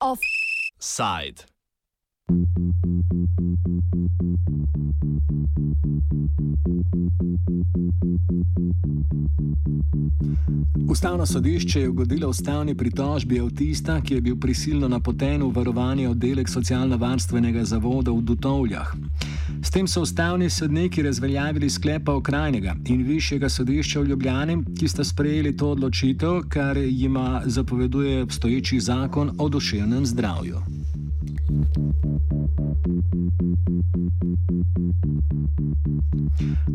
Offside. Ustavno sodišče je ugodilo ustavni pritožbi avtista, ki je bil prisilno napoten v varovanje oddelek socialno-varstvenega zavoda v Dutovljah. S tem so ustavni sodniki razveljavili sklepa okrajnega in višjega sodišča v Ljubljani, ki sta sprejeli to odločitev, kar jima zapoveduje obstoječi zakon o duševnem zdravju.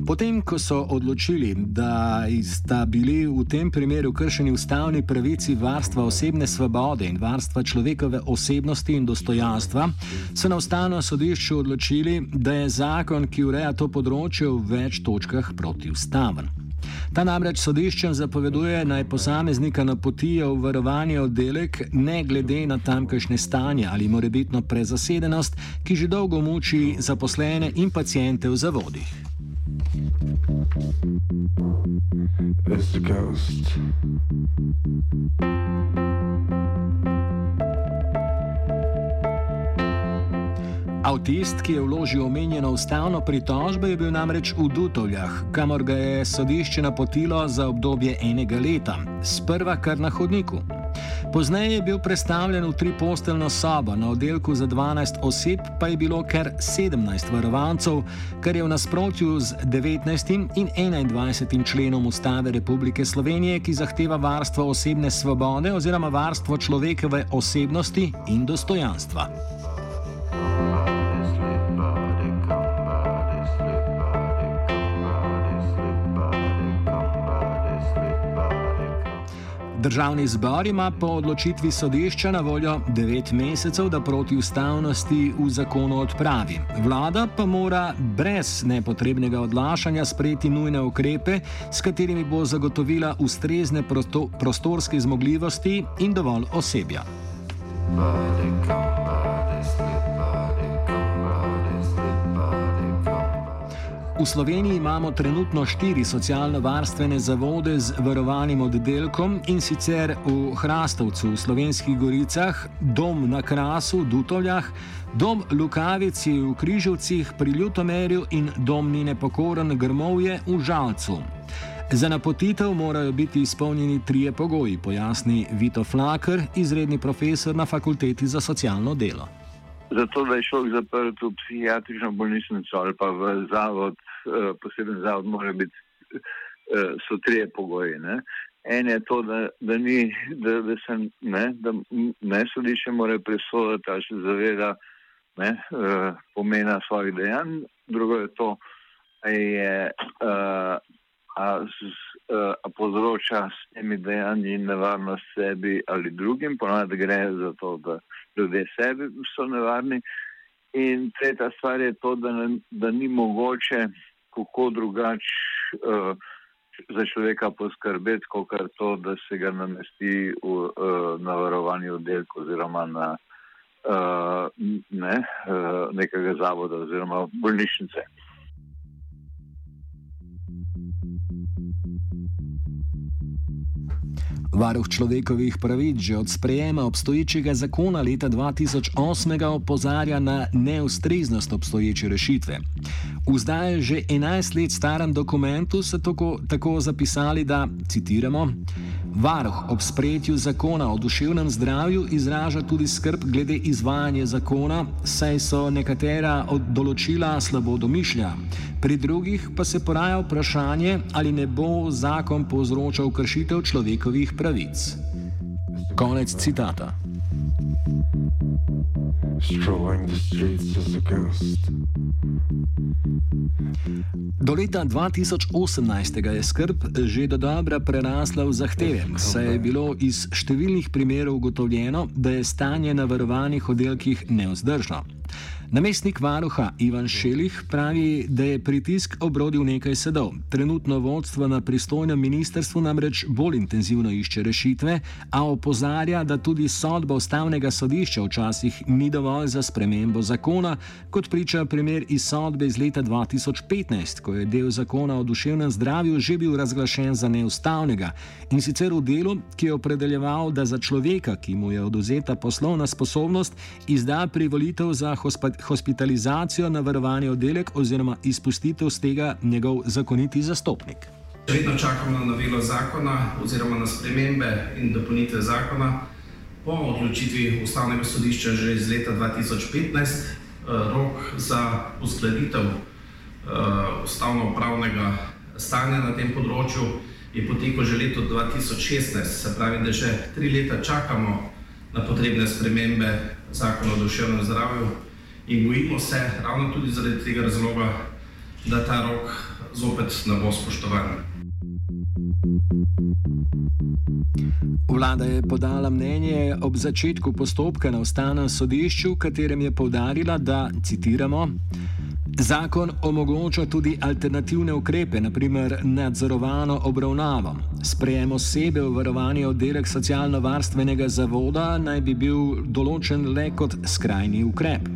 Potem, ko so odločili, da sta bili v tem primeru kršeni ustavni pravici varstva osebne svobode in varstva človekove osebnosti in dostojanstva, so na ustavno sodišče odločili, da je zakon, ki ureja to področje, v več točkah protiustaven. Ta namreč sodiščem zapoveduje, naj posameznika napotijo v varovanje oddelek, ne glede na tamkajšnje stanje ali morebitno prezasedenost, ki že dolgo muči zaposlene in pacijente v zavodih. It's the ghost. Avtist, ki je vložil omenjeno ustavno pritožbo, je bil namreč v Dutovljah, kamor ga je sodišče napotilo za obdobje enega leta, sprva kar na hodniku. Pozneje je bil predstavljen v tri posteljno sobo, na oddelku za 12 oseb pa je bilo kar 17 varovancev, kar je v nasprotju z 19. in 21. členom Ustave Republike Slovenije, ki zahteva varstvo osebne svobode oziroma varstvo človekove osebnosti in dostojanstva. Državni zbor ima po odločitvi sodišča na voljo 9 mesecev, da protiustavnosti v zakonu odpravi. Vlada pa mora brez nepotrebnega odlašanja sprejeti nujne ukrepe, s katerimi bo zagotovila ustrezne prostorske zmogljivosti in dovolj osebja. Body, V Sloveniji imamo trenutno štiri socialno-varstvene zavode z varovanim oddelkom in sicer v Hrastovcu, v Slovenskih goricah, dom na Krasu, v Dutovljah, dom Lukavici v Križovcih pri Ljutomerju in dom Nine Pokoren Grmovje v Žalcu. Za napotitev morajo biti izpolnjeni trije pogoji, pojasni Vito Flaker, izredni profesor na Fakulteti za socialno delo. Zato, da je človek zaprt v psihiatrično bolnišnico ali pa v zavod, Eh, poseben zavod, mora biti, eh, so tri pogoji. Ne? En je to, da, da, ni, da, da se ne, da ne sodišče more presoditi, ali se zaveda ne, eh, pomena svojih dejanj. Drugo je to, da je. A povzroča s temi dejanji nevarnost sebi ali drugim, ponovadi gre za to, da ljudje sebi so nevarni. In tretja stvar je to, da, ne, da ni mogoče kako drugače uh, za človeka poskrbeti, kot to, da se ga namesti v, uh, na varovanju oddelka oziroma na uh, ne, uh, nekega zavoda oziroma bolnišnice. Varuh človekovih pravic že od sprejema obstoječega zakona leta 2008 opozarja na neustreznost obstoječe rešitve. V zdaj že 11 let starem dokumentu so tako, tako zapisali, da, citiramo, Varuh ob sprejetju zakona o duševnem zdravju izraža tudi skrb glede izvajanja zakona, saj so nekatera od določila slabo domišlja. Pri drugih pa se poraja vprašanje, ali ne bo zakon povzročal kršitev človekovih pravic. Konec citata. Do leta 2018 je skrb že do dobra prerasla v zahteve, saj je bilo iz številnih primerov ugotovljeno, da je stanje na varovanih oddelkih neuzdržno. Namestnik varuha Ivan Šelih pravi, da je pritisk obrodil nekaj sedov. Trenutno vodstvo na pristojnem ministrstvu namreč bolj intenzivno išče rešitve, a opozarja, da tudi sodba ustavnega sodišča včasih ni dovolj za spremembo zakona, kot priča primer iz sodbe iz leta 2015, ko je del zakona o duševnem zdravju že bil razglašen za neustavnega in sicer v delu, ki je opredeljeval, da za človeka, ki mu je oduzeta poslovna sposobnost, izda privolitev za hospitalizacijo na varovani oddelek oziroma izpustitev z tega njegov zakoniti zastopnik. Vedno čakamo na novelo zakona oziroma na spremembe in dopolnitve zakona. Po odločitvi ustavnega sodišča že iz leta 2015 eh, rok za uskladitev eh, ustavno-pravnega stanja na tem področju je potekel že leto 2016, se pravi, da že tri leta čakamo na potrebne spremembe zakona o duševnem zdravju in bojimo se ravno tudi zaradi tega razloga, da ta rok zopet ne bo spoštovan. Vlada je podala mnenje ob začetku postopka na ustavnem sodišču, v katerem je povdarila, da, citiramo, Zakon omogoča tudi alternativne ukrepe, naprimer nadzorovano obravnavo. Sprejem osebe v varovani oddelek socialno-varstvenega zavoda naj bi bil določen le kot skrajni ukrep.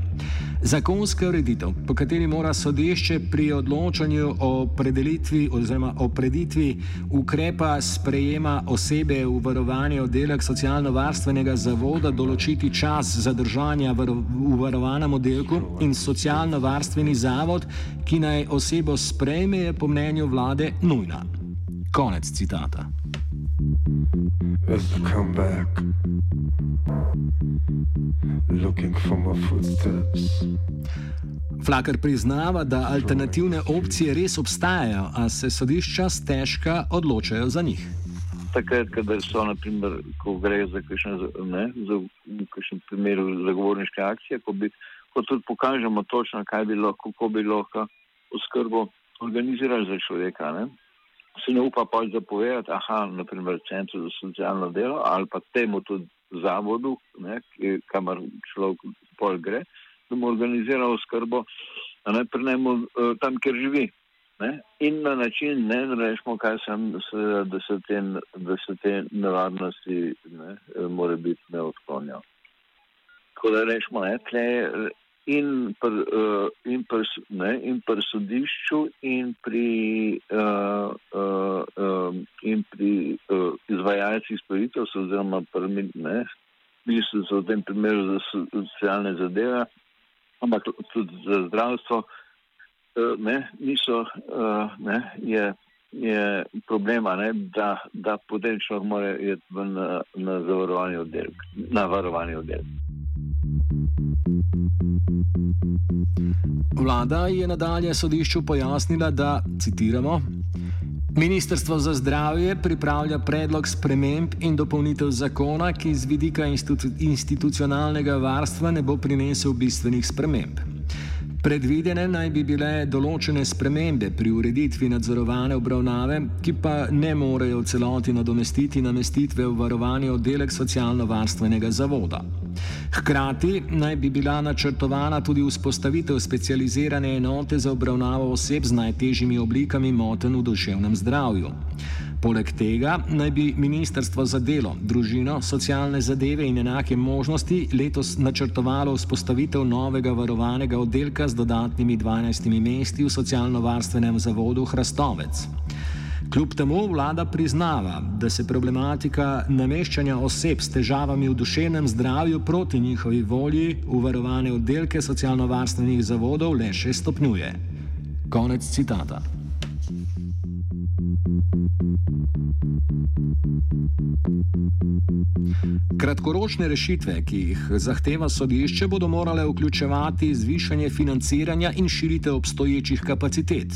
Zakonska ureditev, po kateri mora sodišče pri odločanju o predelitvi oziroma o preditvi ukrepa sprejema osebe v varovanje oddelek socialno-varstvenega zavoda določiti čas zadržanja v varovanem oddelku in socialno-varstveni zavod, ki naj osebo sprejme, je po mnenju vlade nujna. Konec citata. I come back, looking for my footsteps. Flaker priznava, da alternativne opcije res obstajajo, a se sodišča stežka odločajo za njih. Takrat, so, naprimer, ko gre za kakšen primer zagovorniške akcije, ko, bi, ko tudi pokažemo točno, kaj bi lahko, kako bi lahko oskrbo organizirali za človeka. Ne? se ne upa pač zapovedati, aha, naprimer, centru za socialno delo ali pa temu tudi zavodu, ne, kamor človek pol gre, da mu organizira oskrbo, ne, prenemo uh, tam, kjer živi. Ne, in na način, ne, rečemo, kaj sem, da se te, da se te nevarnosti, ne, more biti ne odklonjal. Tako da rečemo, ne, tle, in pri, uh, in pri, ne, in pri sodišču, in pri, uh, uh, uh, in pri uh, izvajalcih storitev, oziroma pri ministrstvu v tem primeru za socialne zadeve, ampak tudi za zdravstvo, uh, ne, niso, uh, ne, je, je problema, ne, da, da potem človek mora iti na, na zavarovanje oddelek, na varovanje oddelek. Vlada je nadalje sodišču pojasnila, da, citiramo, Ministrstvo za zdravje pripravlja predlog sprememb in dopolnitev zakona, ki z vidika institu institucionalnega varstva ne bo prinesel bistvenih sprememb. Predvidene naj bi bile določene spremembe pri ureditvi nadzorovane obravnave, ki pa ne morejo v celoti nadomestiti namestitve v varovani oddelek socialno-varstvenega zavoda. Hkrati naj bi bila načrtovana tudi vzpostavitev specializirane enote za obravnavo oseb z najtežjimi oblikami motenj v duševnem zdravju. Poleg tega naj bi Ministrstvo za delo, družino, socialne zadeve in enake možnosti letos načrtovalo vzpostavitev novega varovanega oddelka z dodatnimi 12 mesti v socialno-varstvenem zavodu Hrastovec. Kljub temu vlada priznava, da se problematika nameščanja oseb s težavami v duševnem zdravju proti njihovi volji v varovane oddelke socialno-varstvenih zavodov le še stopnjuje. Konec citata. Kratkoročne rešitve, ki jih zahteva sodišče, bodo morale vključevati zvišanje financiranja in širitev obstoječih kapacitet.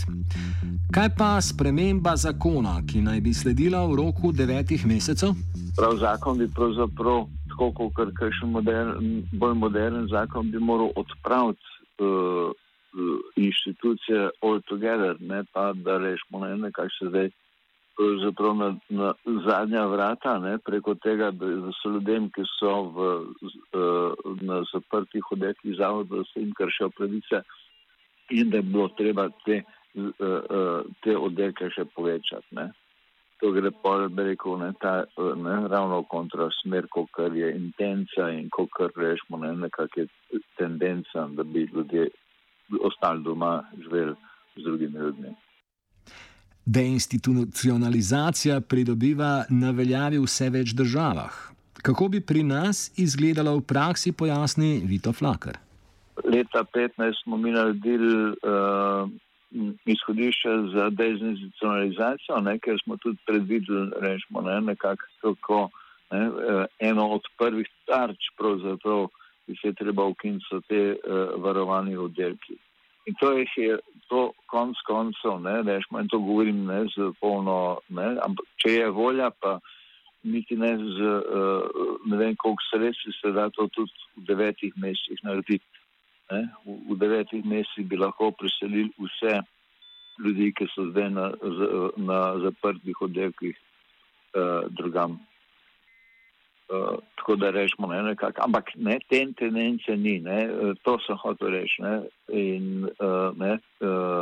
Kaj pa sprememba zakona, ki naj bi sledila v roku devetih mesecev? Prav zakon bi pravzaprav, tako kot kakšen modern, bolj modern zakon, bi moral odpraviti uh, uh, inštitucije all together, ne pa da rešimo ne, kaj se zdaj pravzaprav na, na zadnja vrata, ne, preko tega, da so ljudem, ki so v, na zaprtih oddelkih zavodov, da se jim kršijo pravice in da bi bilo treba te, te oddelke še povečati. Ne. To gre pa, da rekel, ne, ta, ne, ravno kontra smer, kot je intenca in kot rečemo, ne, nekakšna tendenca, da bi ljudje ostali doma, živeli z drugimi ljudmi deinstitucionalizacija pridobiva na veljavi v vse več državah. Kako bi pri nas izgledalo v praksi, pojasni Vito Flaker. Leta 2015 smo mi naredili uh, izhodišče za deinstitucionalizacijo, ne, ker smo tudi predvideli, rečemo, ne, nekako ne, uh, eno od prvih tarč, pravzaprav, ki se je treba ukiniti, so te uh, varovani oddelki. In to je, je to konc koncev, ne, rečemo, in to govorim ne z polno, ne, ampak če je volja, pa niti ne z uh, ne vem koliko sredstvi se da to tudi v devetih mesecih narediti. V, v devetih mesecih bi lahko preselili vse ljudi, ki so zdaj na, na zaprtih oddelkih uh, drugam. Uh, tako da rečemo, ne, nekak, ampak ne, te tendence ni, ne, uh, to sem hotel reči. Ne, in, uh, ne, uh,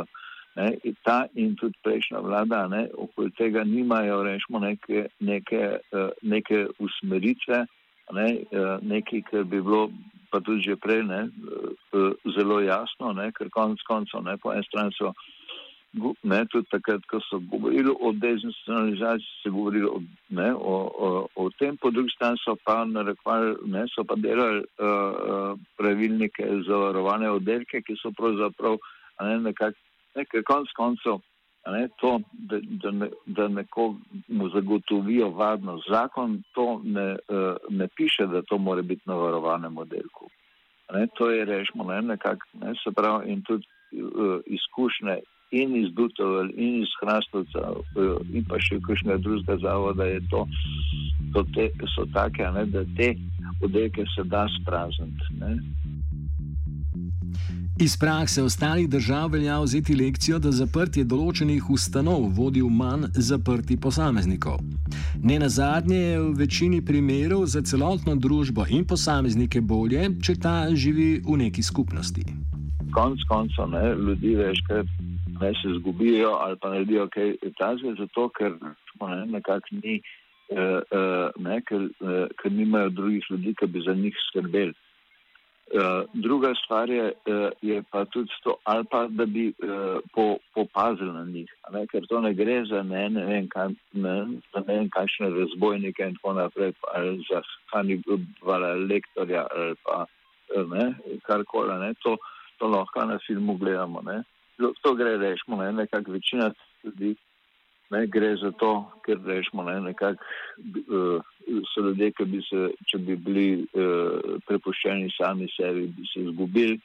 ne, in ta in tudi prejšnja vlada, ne, okoli tega nimajo, rečemo, neke, neke, uh, neke usmeritve, ne, uh, nekaj, kar bi bilo pa tudi že prej ne, uh, zelo jasno, ne, ker konc koncev, ne, po eni strani so ne, tudi takrat, ko so govorili o dezinstitucionalizaciji, se govorili o, ne, o, o, o tem, po drugi strani so pa narekovali, ne, so pa delali uh, pravilnike za varovane oddelke, ki so pravzaprav, ne, nekak, nekaj konc koncev, ne, to, da, da, ne, da nekomu zagotovijo varnost. Zakon to ne, uh, ne piše, da to more biti na varovanem oddelku. Ne, to je rešmo, ne, nekak, ne, se pravi, in tudi uh, izkušnje in iz Dutovel, in iz Hrastovca, in pa še kakšnega drugega zavoda, to, to te, so take, ne, da te oddelke se da sprazniti. Iz prakse ostalih držav velja vzeti lekcijo, da zaprtje določenih ustanov vodi v manj zaprti posameznikov. Ne na zadnje je v večini primerov za celotno družbo in posameznike bolje, če ta živi v neki skupnosti. Konec koncev, ljudi večkrat ne se zgubijo ali pa naredijo kaj takega, zato ker ne, nekako ni, uh, uh, ne, ker, uh, ker nimajo drugih ljudi, ki bi za njih skrbeli. Uh, druga stvar je, uh, je pa tudi to, ali pa da bi uh, po, popazili na njih, ne, ker to ne gre za ne, ne vem, kaj, ne, za ne vem, kakšne razbojnike in tako naprej, ali za Hannibala lektorja ali pa ne, karkoli, to, to lahko na filmu gledamo. Ne to gre rešmo, ne, nekako večina ljudi ne, gre za to, ker rešmo, ne, nekako uh, so ljudje, ki bi se, če bi bili uh, prepuščeni sami sebi, bi se izgubili,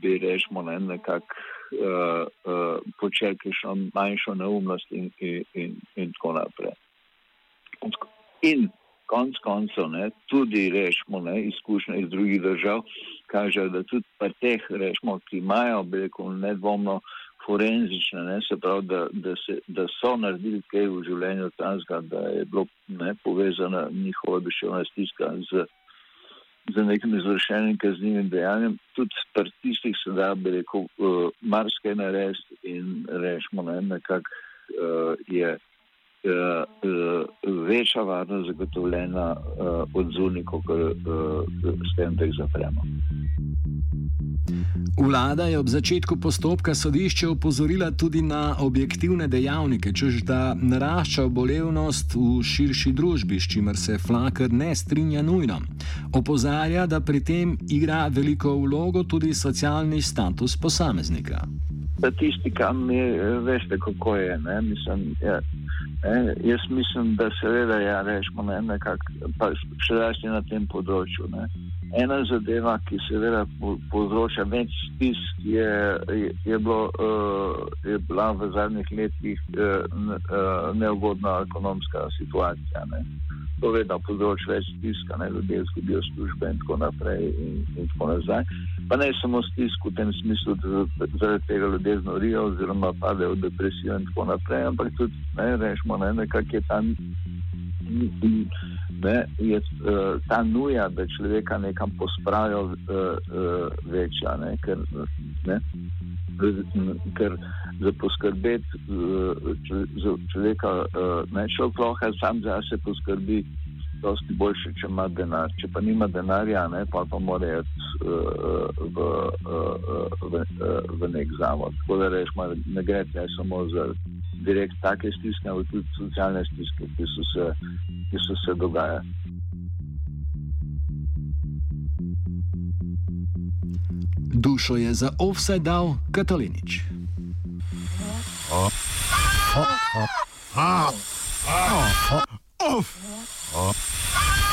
bi rešmo, ne, nekako uh, uh, počeli kakšno manjšo neumnost in, in, in, in tako naprej. In konc koncev, ne, tudi rešmo, ne, izkušnje iz drugih držav, kažejo, da tudi pri teh, rečemo, ki imajo, bi rekel, nedvomno forenzične, ne, se pravi, da, da, se, da so naredili kaj v življenju tanska, da je bilo ne, povezana njihova duševna stiska z, z nekim izvršenim kaznjivim dejanjem. Tudi pri tistih se da, bi rekel, uh, marsikaj narediti in rečemo, ne, nekako uh, je. Uh, uh, večja varnost zagotovljena uh, od zunaj, kot s tem, da jih zapremo. Vlada je ob začetku postopka sodišče opozorila tudi na objektivne dejavnike, čež da narašča obolevnost v širši družbi, s čimer se Flaker ne strinja nujno. Opozarja, da pri tem igra veliko vlogo tudi socialni status posameznika. Statistika, mi veste, kako je. Mislim, ja, ne, jaz mislim, da seveda ja, rečemo, ne, nekak, pa še zlasti na tem področju. Ne. Ena zadeva, ki seveda povzroča več stisk, je, je, je, bilo, uh, je bila v zadnjih letih uh, neugodna ekonomska situacija. Ne. To vedno povzroča več stiska, ne ljudje izgubijo službe in tako naprej. In, in tako nazaj. Pa ne samo stisk v tem smislu, da zaradi tega ljudje znorijo oziroma padejo v depresijo in tako naprej, ampak tudi ne, rečemo, ne, nekak je tam ne, je uh, ta nuja, da človeka nekam pospravijo, uh, uh, večja. Ne, ker, ne, ker za poskrbeti uh, človeka, uh, ne človek lahko sam za sebe poskrbi. Dosti boljše, če ima denar. Če pa nima denarja, ne, pa, pa mora iti uh, v, uh, v, uh, v nek zavod. Tako da rečemo, ne gre samo za direkt take stiske, ampak tudi socialne stiske, ki so se, ki so se dogajale. Dušo je za offset dal Katalinič.